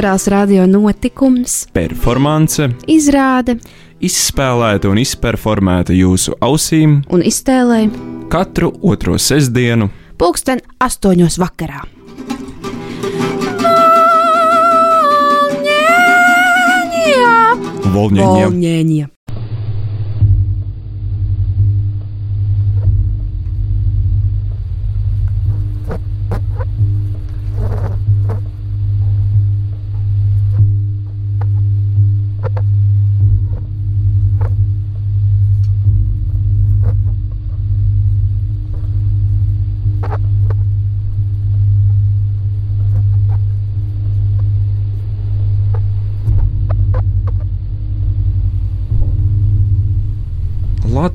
teātrāls radio notikums, performance, izrāde, izspēlēta un izperformēta jūsu ausīm. Un iztēlē. Katru otro sestdienu, pulksten astoņos vakarā. Volņēņa. Volņēņa.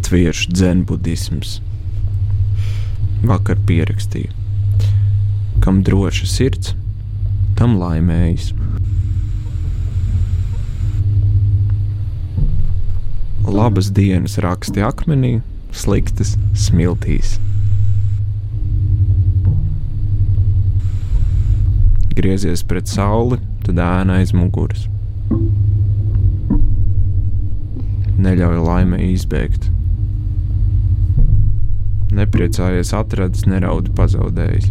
Latviešu dzenbudisms. Vakar pierakstīju, kam droša sirds, tam laimējas. Labas dienas raksti akmenī, sliktas smiltīs. Griezies pret sauli, tad ēna aiz muguras. Neļauj laimei izbēgt. Nepriecājies, atradis, neraudi pazaudējis.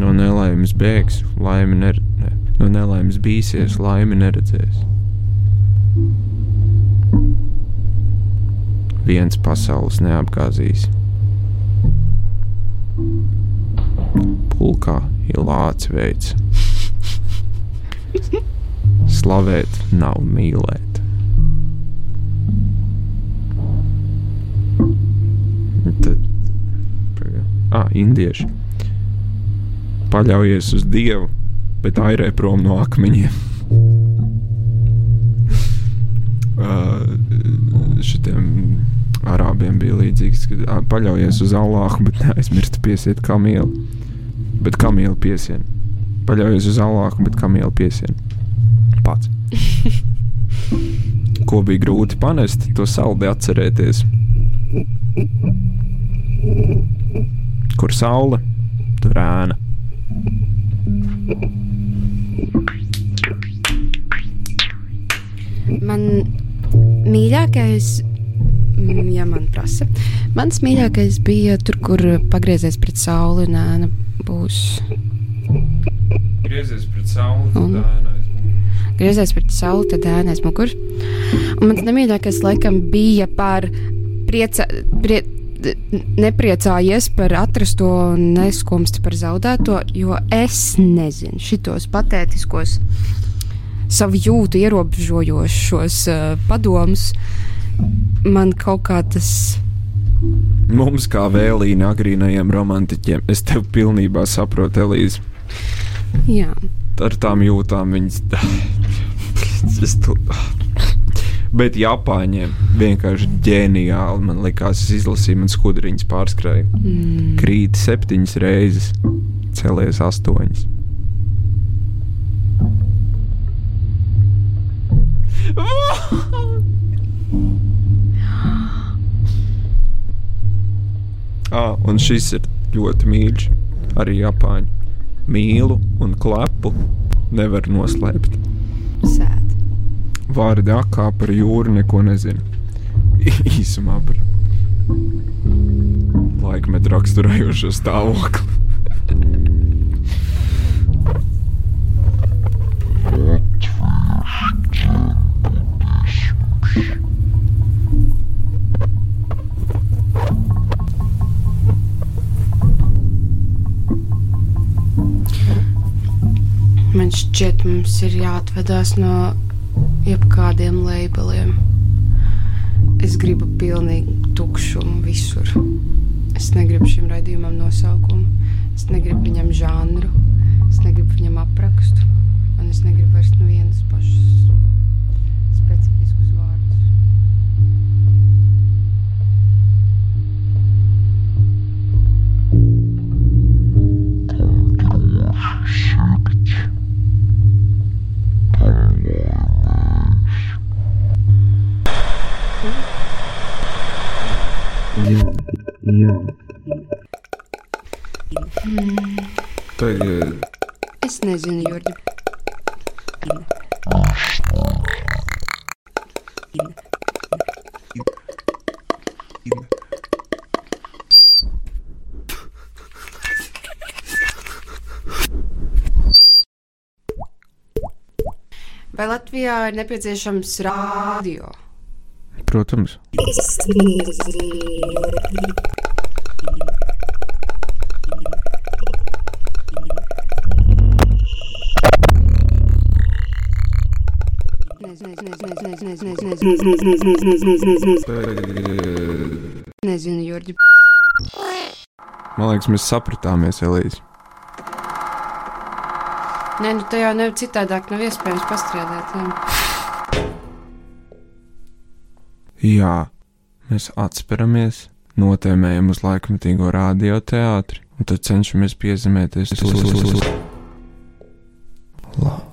No nelaimes bēgs, laimi ner... ne. no nelaimes bīsies, laimi neredzēs. Viens pasaules neapgāzīs. Pulkā ir lācis veids. Slavēt nav mīlēt. Ah, indieši. Paļaujies uz Dievu, bet airē prom no akmeņiem. uh, šitiem arābiem bija līdzīgs, ka paļaujies uz Allāhu, bet neaizmirsti piesiet kamielu. Bet kamielu piesien. Paļaujies uz Allāhu, bet kamielu piesien. Pats. Ko bija grūti panest, to saldi atcerēties. Kur saule, tur ēna. Man mīļākais, mm, ja man prasa, mans mīļākais bija tur, kur pagriezies pret sauli un ēna būs. Griezies pret sauli, Un? tad ēna. Griezies pret sauli, tad ēna aiz muguras. Un mans nemīļākais laikam bija par prieca, prie, nepriecājies par atrasto un neskumsti par zaudēto, jo es nezinu šitos patētiskos, savu jūtu ierobežojošos uh, padomus. Man kaut kā tas Mums, kā vēlīna agrīnajiem romantiķiem, es tev pilnībā saprotu, Elīze. jā. Ar tām jūtām viņas. es tu... Bet Japāņiem vienkārši ģeniāli. Man liekas, es izlasīju, man skudriņas pārskrēja. Mm. Krīt septiņas reizes, celies astoņas. Ah, un šis ir ļoti mīļš. Arī Japāņu mīlu un klepu nevar noslēpt. Vārdi akā par jūru neko nezinu. Īsumā par laikmetu raksturējošo stāvokli. Man šķiet, mums ir jāatvadās no jebkādiem labeliem. Es gribu pilnīgi tukšumu visur. Es negribu šim raidījumam nosaukumu, es negribu viņam žanru, es negribu viņam aprakstu, un es negribu vairs nevienas Jā. Tagad. Es nezinu, Jurgi. Vai Latvijā ir nepieciešams rādio? Protams. Nezinu, Jurgi. Man liekas, mēs sapratāmies, Elīze. Nē, nu tajā nav citādāk, nav iespējams pastrādāt. Jā. Jā, mēs atsperamies, notēmējam uz laikmatīgo radioteātri un tad cenšamies piezemēties uz uz Labi.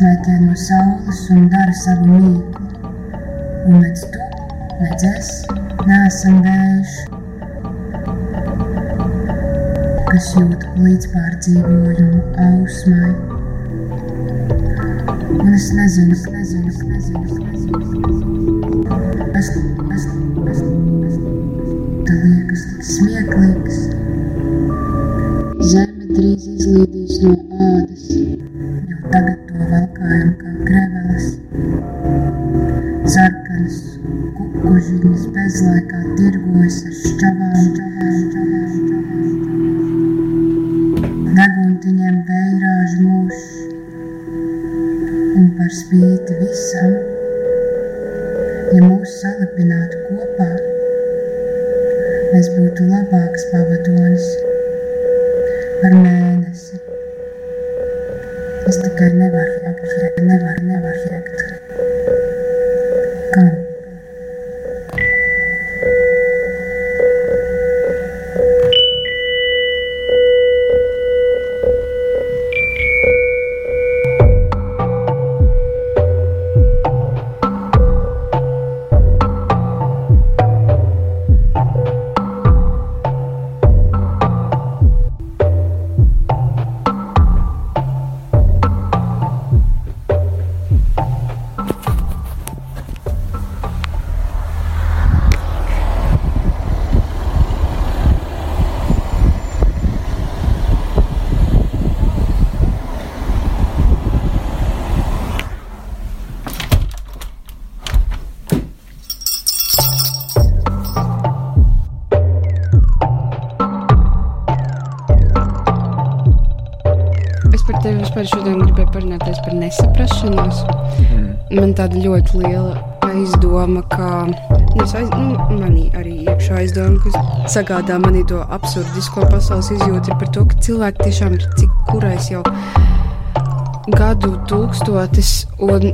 Piesmēķē no saules un dara savu mīklu. Un nec tu, nec es neesam vējuši kas jūt līdzpārdzīvojumu ausmai. Un es nezinu, es nezinu, es nezinu, es nezinu, es. Es, es, es, te liekas tik smieklīgs. Zeme drīz izlīdīs no Man tāda ļoti liela aizdoma, ka nu, aiz, nu, manī arī iekšā aizdoma, kas sagādā manī to absurdisko pasaules izjūtu, par to, ka cilvēki tiešām ir cik kurais jau gadu tūkstotis, un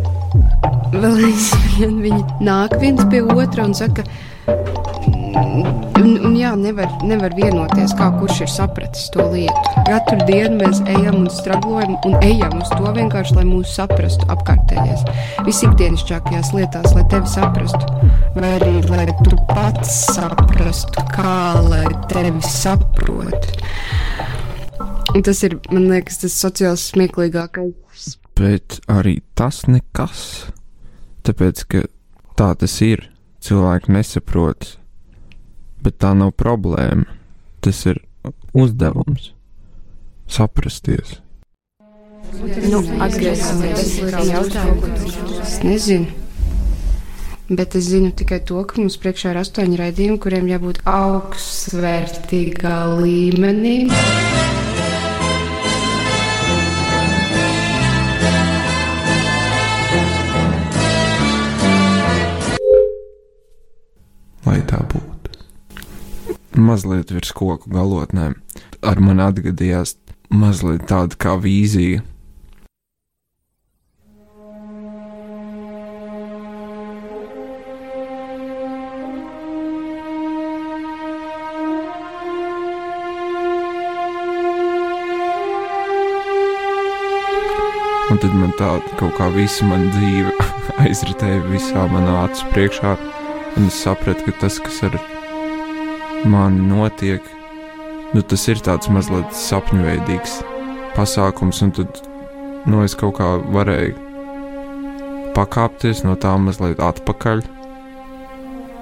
vēl aizvien viņi nāk viens pie otra un saka, un, un jā, nevar, nevar vienoties, kā kurš ir sapratis to lietu. Katru dienu mēs ejam un straglojam un ejam uz to vienkārši, lai mūs saprastu apkārtējais. Visikdienišķākajās lietās, lai tevi saprastu, vai arī lai tu pats saprastu, kā lai tevi saprotu. Un tas ir, man liekas, tas sociāli smieklīgākais. Bet arī tas nekas. Tāpēc, ka tā tas ir. Cilvēki nesaprot bet tā nav problēma. Tas ir uzdevums saprasties. Nu, Atgriezīsimies pie jautājuma. Es nezinu. Bet es zinu tikai to, ka mums priekšā ir astoņi raidījumi, kuriem jābūt augstsvērtīgā līmenī. Lai tā būtu mazliet virs koku galotnēm. Ar mani atgadījās mazliet tāda kā vīzija. Un tad man tāda kaut kā visa mana dzīve aizritēja visā manā acu priekšā, un es sapratu, ka tas, kas ar man notiek, nu, tas ir tāds mazliet sapņveidīgs pasākums, un tad nu, es kaut kā varēju pakāpties no tā mazliet atpakaļ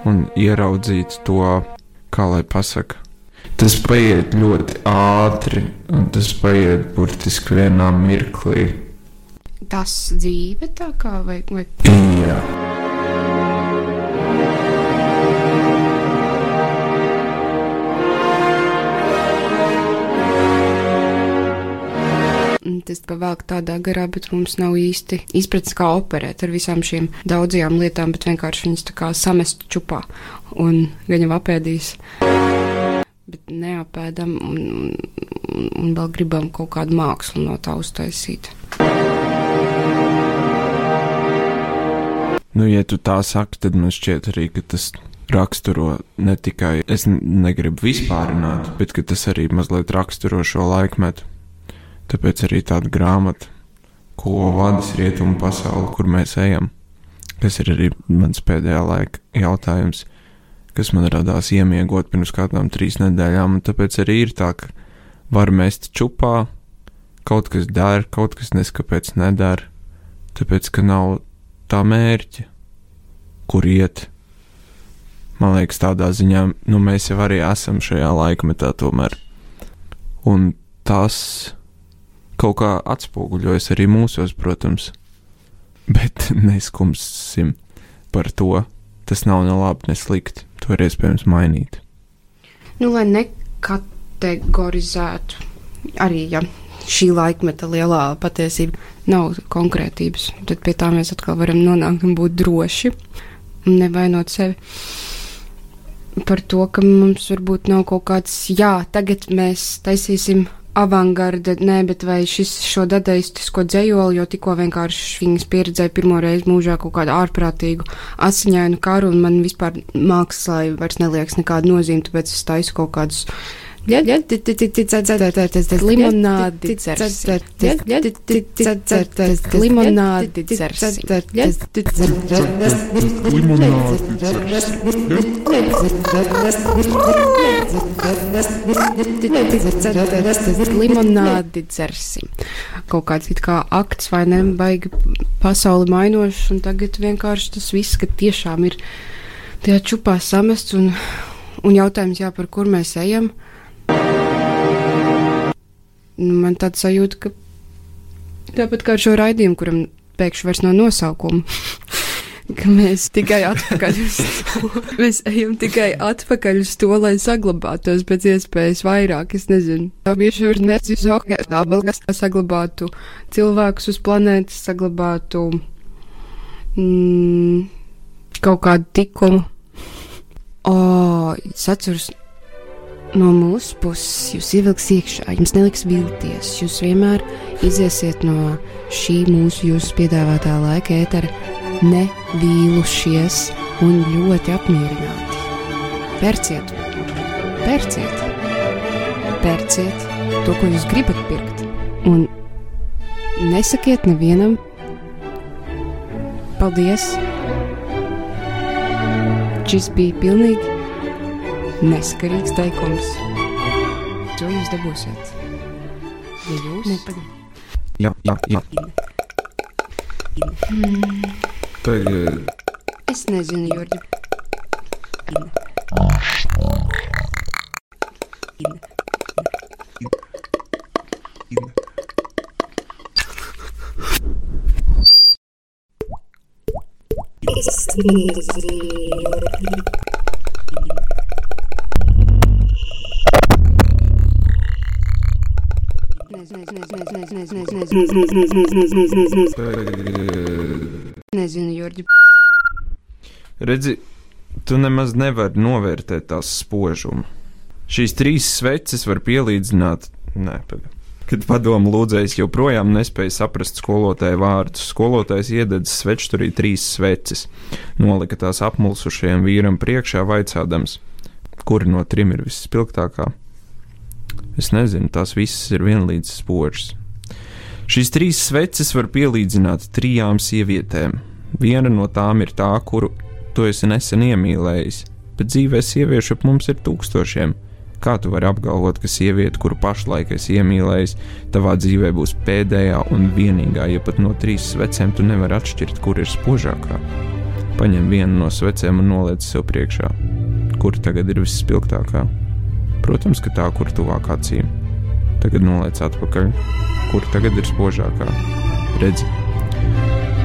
un ieraudzīt to, kā lai pasaka. Tas paiet ļoti ātri, un tas paiet burtiski vienā mirklī. Tas dzīve tā kā vai. vai... Jā. Tas pavēlk tādā garā, bet mums nav īsti izpratnes, kā operēt ar visām šīm daudzajām lietām, bet vienkārši viņas tā kā samest čupā un viņa apēdīs. Bet neapēdam un, un, un vēl gribam kaut kādu mākslu no tā uztaisīt. Nu, ja tu tā saki, tad man šķiet arī, ka tas raksturo ne tikai, es negribu vispārināt, bet tas arī mazliet raksturo šo laikmetu. Tāpēc arī tāda grāmata, ko vadīs rietumu pasauli, kur mēs ejam, kas ir arī mans pēdējā laika jautājums, kas man radās iemiegot pirms kādām trīs nedēļām, un tāpēc arī ir tā, ka var mest čupā, kaut kas dara, kaut kas neskapēc nedara, tāpēc, ka nav tā mērķa, kur iet. Man liekas, tādā ziņā, nu, mēs jau arī esam šajā laikmetā tomēr. Un tas kaut kā atspoguļojas arī mūsos, protams. Bet neskumsim par to. Tas nav ne labi, ne slikti. To ir iespējams mainīt. Nu, lai nekategorizētu arī, ja šī laikmeta lielā patiesība nav konkrētības, tad pie tā mēs atkal varam nonākt un būt droši un nevainot sevi par to, ka mums varbūt nav kaut kāds, jā, tagad mēs taisīsim avangarda, nē, bet vai šis šo dadaistisko dzējoli, jo tikko vienkārši viņas pieredzēja pirmo reizi mūžā kaut kādu ārprātīgu asiņainu karu, un man vispār mākslā vairs neliekas nekāda nozīme, tāpēc es taisu kaut kādus Limonādi. Limonādi. Limonādi dzersi. Kaut kāds it kā akts vai ne, baigi pasauli mainošs, un tagad vienkārši tas viss, ka tiešām ir tajā čupā samests, un, un jautājums jā, par kur mēs ejam. Nu, man tāds sajūta, ka tāpat kā ar šo raidījumu, kuram pēkšņi vairs nav nosaukuma. ka mēs tikai atpakaļ uz to. mēs ejam tikai atpakaļ uz to, lai saglabātos pēc iespējas vairāk. Es nezinu, tā bieži ir necizokās dabas, lai saglabātu cilvēkus uz planētas, saglabātu mm, kaut kādu tikumu. O, sacurs no mūsu puses jūs ievilks iekšā, jums neliks vilties. Jūs vienmēr iziesiet no šī mūsu jūsu piedāvātā laika ētera nevīlušies un ļoti apmierināti. Pērciet! pērciet. Pērciet to, ko jūs gribat pirkt. Un nesakiet nevienam paldies. Šis bija pilnīgi neskarīgs teikums. To jūs dabūsiet. Ja jūs nepatīk. Jā, jā, jā. Tagad Es nezinu, Jurģi. Nezinu, Jurģi. Redzi, tu nemaz nevari novērtēt tās spožumu. Šīs trīs sveces var pielīdzināt. Nē, pagaidi. Kad padomu lūdzējs joprojām nespēja saprast skolotāja vārdus, skolotājs iededz svečturī trīs sveces, nolika tās apmulsušajam vīram priekšā, vaicādams, kuri no trim ir visspilgtākā. Es nezinu, tās visas ir vienlīdz spožas. Šīs trīs sveces var pielīdzināt trijām sievietēm. Viena no tām ir tā, kuru tu esi nesen iemīlējis, bet dzīvē sieviešu ap mums ir tūkstošiem. Kā tu vari apgalvot, ka sieviete, kuru pašlaik esi iemīlējis, tavā dzīvē būs pēdējā un vienīgā, ja pat no trīs svecēm tu nevari atšķirt, kur ir spožākā? Paņem vienu no svecēm un noliec sev priekšā. Kur tagad ir visspilgtākā? Protams, ka tā, kur tuvāk acīm. Tagad noliec atpakaļ. Kur tagad ir spožākā? Redzi,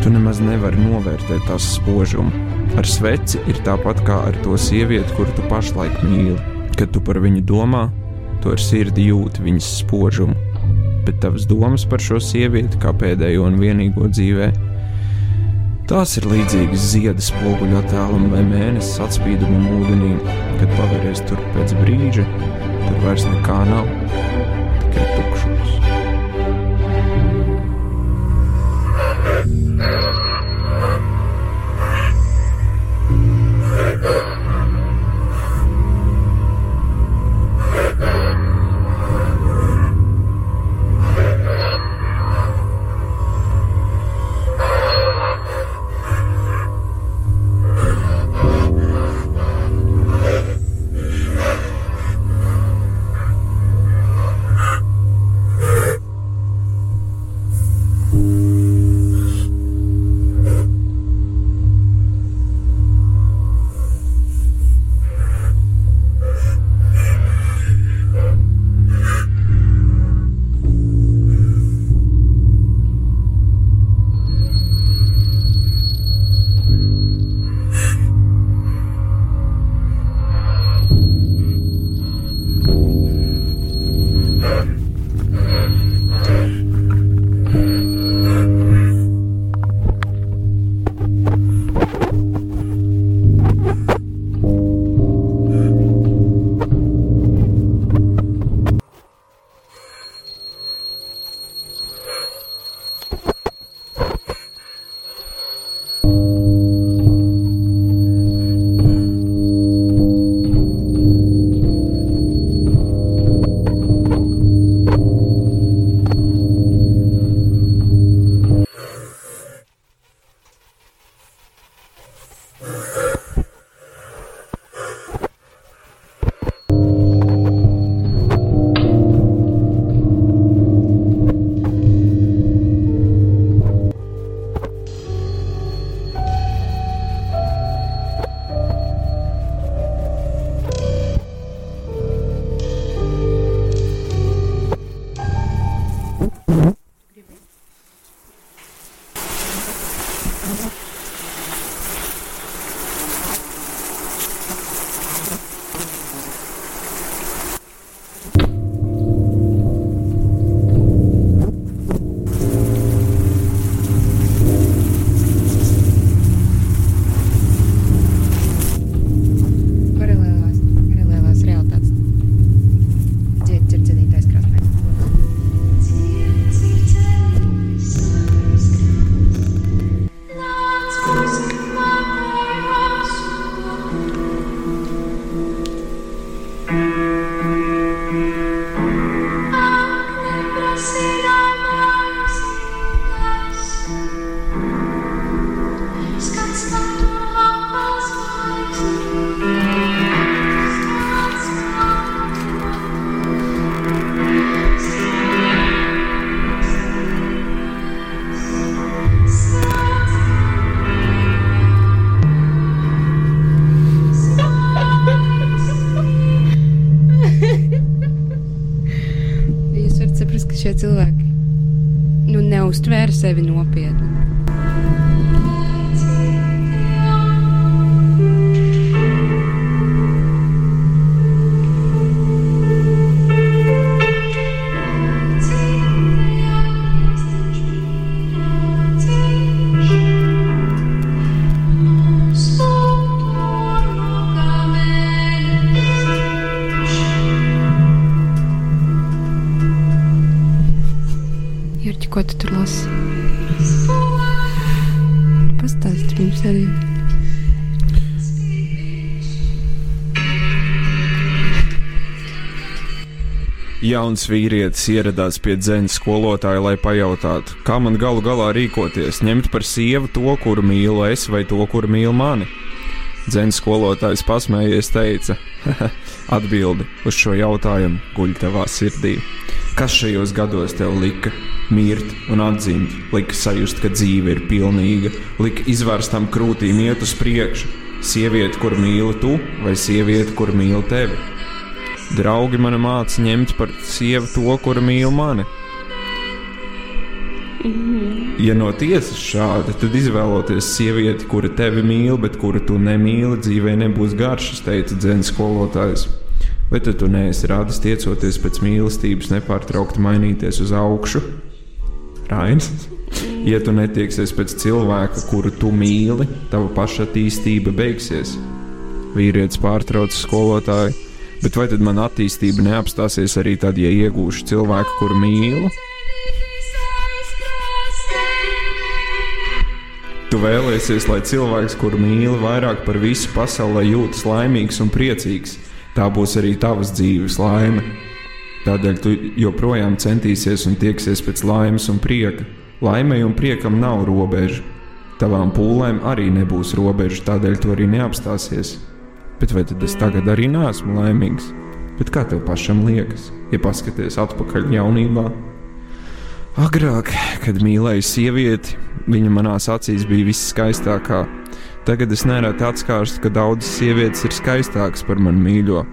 tu nemaz nevari novērtēt tās spožumu. Ar sveci ir tāpat kā ar to sievieti, kuru tu pašlaik mīli. Kad tu par viņu domā, tu ar sirdi jūti viņas spožumu, bet tavas domas par šo sievieti kā pēdējo un vienīgo dzīvē. Tās ir līdzīgas ziedas spoguļu attēlam vai mēnesis atspīdumam ūdenī, kad paveries tur pēc brīža, tur vairs nekā nav, Jauns vīrietis ieradās pie dzēnas skolotāja, lai pajautātu, kā man galu galā rīkoties, ņemt par sievu to, kuru mīlu es, vai to, kuru mīl mani. Dzēnas skolotājs pasmējies, teica: Atbildi uz šo jautājumu guļ tavā sirdī. Kas šajos gados tev lika mirt un atzimt, lika sajust, ka dzīve ir pilnīga, lika izvērstam krūtīm iet uz priekšu? Sieviete, kur mīli tu, vai sieviete, kur mīli tevi? Draugi man māca ņemt par sievu to, kura mīl mani. Ja no tiesas šādi, tad izvēloties sievieti, kura tevi mīl, bet kuru tu nemīli, dzīvē nebūs garšas, teica dzēnas skolotājs. Vai tad tu neesi radis tiecoties pēc mīlestības, nepārtraukti mainīties uz augšu? Rains. Ja tu netieksies pēc cilvēka, kuru tu mīli, tava paša attīstība beigsies. Vīrietis pārtrauc skolotāju, bet vai tad mana attīstība neapstāsies arī tad, ja iegūšu cilvēku, kuru mīlu? Tu vēlēsies, lai cilvēks, kuru mīli vairāk par visu pasaulē, jūtas laimīgs un priecīgs. Tā būs arī tavas dzīves laime. Tādēļ tu joprojām centīsies un tieksies pēc laimes un prieka. Laimei un priekam nav robežu. Tavām pūlēm arī nebūs robežu, tādēļ tu arī neapstāsies. Bet vai tad es tagad arī neesmu laimīgs? Bet kā tev pašam liekas, ja paskaties atpakaļ jaunībā? Agrāk, kad mīlēju sievieti, viņa manās acīs bija viskaistākā. Tagad es nereti atskārstu, ka daudzas sievietes ir skaistākas par mani mīļo.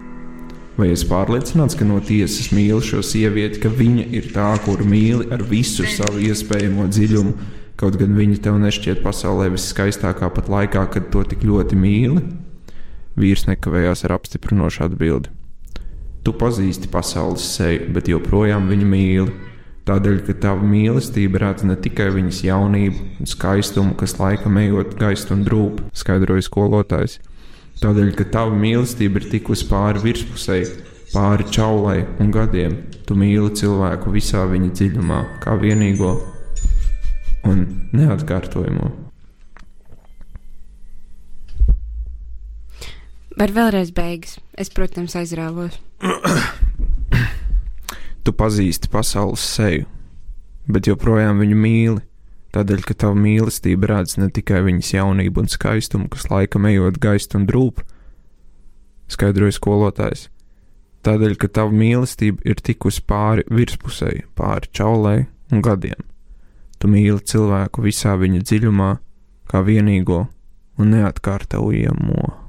Vai es pārliecināts, ka no tiesas mīlu šo sievieti, ka viņa ir tā, kuru mīli ar visu savu iespējamo dziļumu, kaut gan viņa tev nešķiet pasaulē viskaistākā pat laikā, kad to tik ļoti mīli? Vīrs nekavējās ar apstiprinošu atbildi. Tu pazīsti pasaules seju, bet joprojām viņu mīli. Tādēļ, ka tava mīlestība redz ne tikai viņas jaunību un skaistumu, kas laikam ejot gaistu un drūp, skaidroja skolotājs. Tādēļ, ka tava mīlestība ir tikusi pāri virspusē, pāri čaulai un gadiem, tu mīli cilvēku visā viņa dziļumā, kā vienīgo un neatkārtojamo. Var vēlreiz beigas. Es, protams, aizrāvos. Tu pazīsti pasaules seju, bet joprojām viņu mīli. Tādēļ, ka tava mīlestība redz ne tikai viņas jaunību un skaistumu, kas laikam ejot gaistu un drūp, skaidroja skolotājs. Tādēļ, ka tava mīlestība ir tikusi pāri virspusēji, pāri čaulai un gadiem. Tu mīli cilvēku visā viņa dziļumā, kā vienīgo un neatkārtojamo.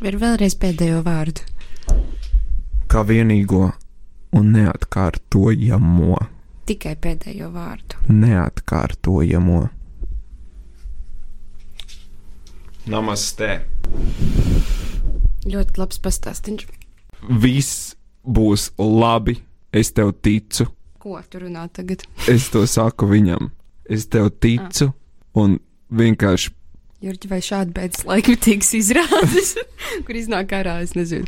Var vēlreiz pēdējo vārdu. Kā vienīgo un neatkārtojamo. Tikai pēdējo vārdu. Neatkārtojamo. Namaste. Ļoti labs pastāstījums. Viss būs labi. Es tev ticu. Ko tu runā tagad? Es to saku viņam. Es tev ticu un vienkārši Jurģi, vai šādi beidzas laikmetīgas izrādes, kur iznāk ārā, es nezinu.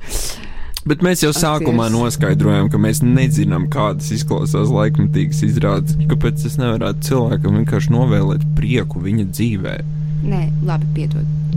Bet mēs jau Ak, sākumā noskaidrojām, ka mēs nezinām, kādas izklausās laikmatīgas izrādes. Kāpēc es nevaru cilvēkam vienkārši novēlēt prieku viņa dzīvē? Nē, labi, piedod.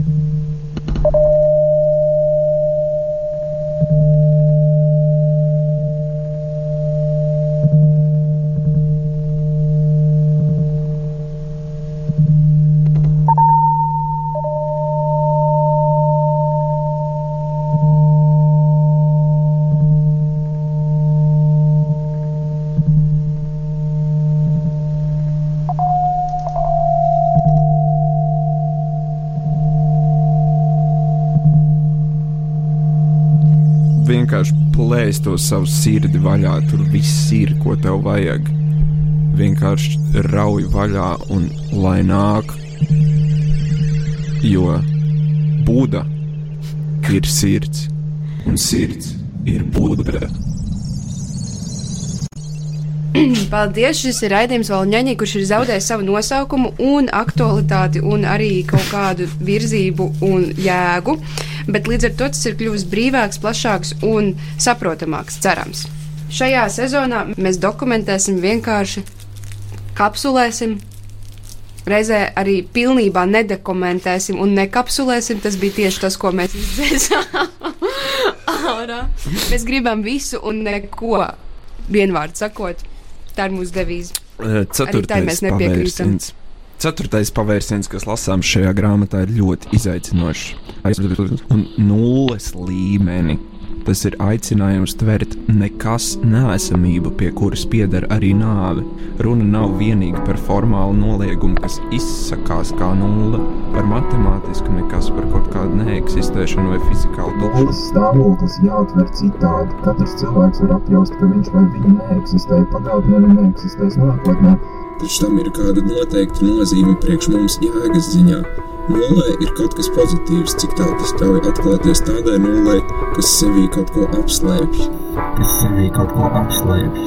Plēst to savu sirdi vaļā. Tur viss ir, ko tev vajag. Vienkārši rauj vaļā un lai nāk. Jo Buda ir sirds, un sirds ir Buda. Paldies! Šis ir raidījums Valņaņī, kurš ir zaudējis savu nosaukumu un aktualitāti un arī kaut kādu virzību un jēgu. Bet līdz ar to tas ir kļuvis brīvāks, plašāks un saprotamāks, cerams. Šajā sezonā mēs dokumentēsim vienkārši, kapsulēsim, reizē arī pilnībā nedokumentēsim un nekapsulēsim. Tas bija tieši tas, ko mēs izdzēsām. mēs gribam visu un neko. Vienvārds sakot, tā ir mūsu devīze. Ceturtais pavērsiens. Ceturtais pavērsiens, kas lasām šajā grāmatā, ir ļoti izaicinošs. Un nulles līmeni Tas ir aicinājums tvert nekas neesamību, pie kuras pieder arī nāve. Runa nav vienīgi par formālu noliegumu, kas izsakās kā nulle, par matemātisku nekas, par kaut kādu neeksistēšanu vai fizikālu tukšumu. Nulles stāvoklis jāatver citādi. Katrs cilvēks var apjaust, ka viņš vai viņa neeksistē pagātnē un neeksistēs nākotnē. Taču tam ir kāda noteikta nozīme priekš mums jēgas ziņā. Nulē ir kaut kas pozitīvs, cik tālu tas ļauj atklāties tādai nulē, kas sevī kaut ko apslēpj. Kas sevī kaut ko apslēpj.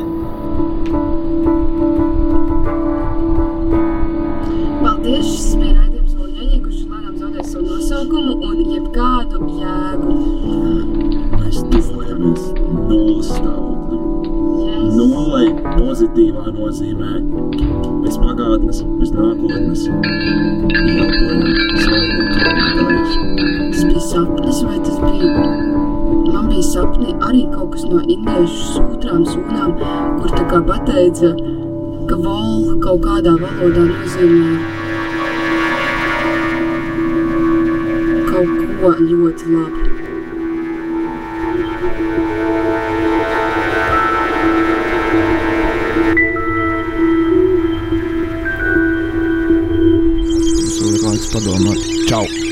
Paldies! Šis bija raidījums Loņaņī, kurš lēnām zaudē savu nosaukumu un jebkādu jēgu. Mēs tuvojamies nulles stāvoklim. Nulle pozitīvā nozīmē bez pagātnes, bez nākotnes. Jātojam Tas bija sapnis, vai tas bija? Man bija sapni arī kaut kas no indiešu sūtrām sūnām, kur tā kā pateica, ka vol kaut kādā valodā nozīmē kaut ko ļoti labu. todo amor. Tchau.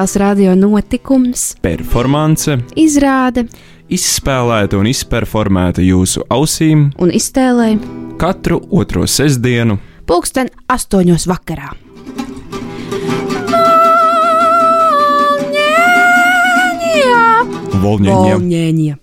Teātrāls radio notikums, Performance izrāde izspēlēta un izperformēta jūsu ausīm un iztēlē katru otro sestdienu. pulksten astoņos vakarā. Volņēņiem. Volņēņa.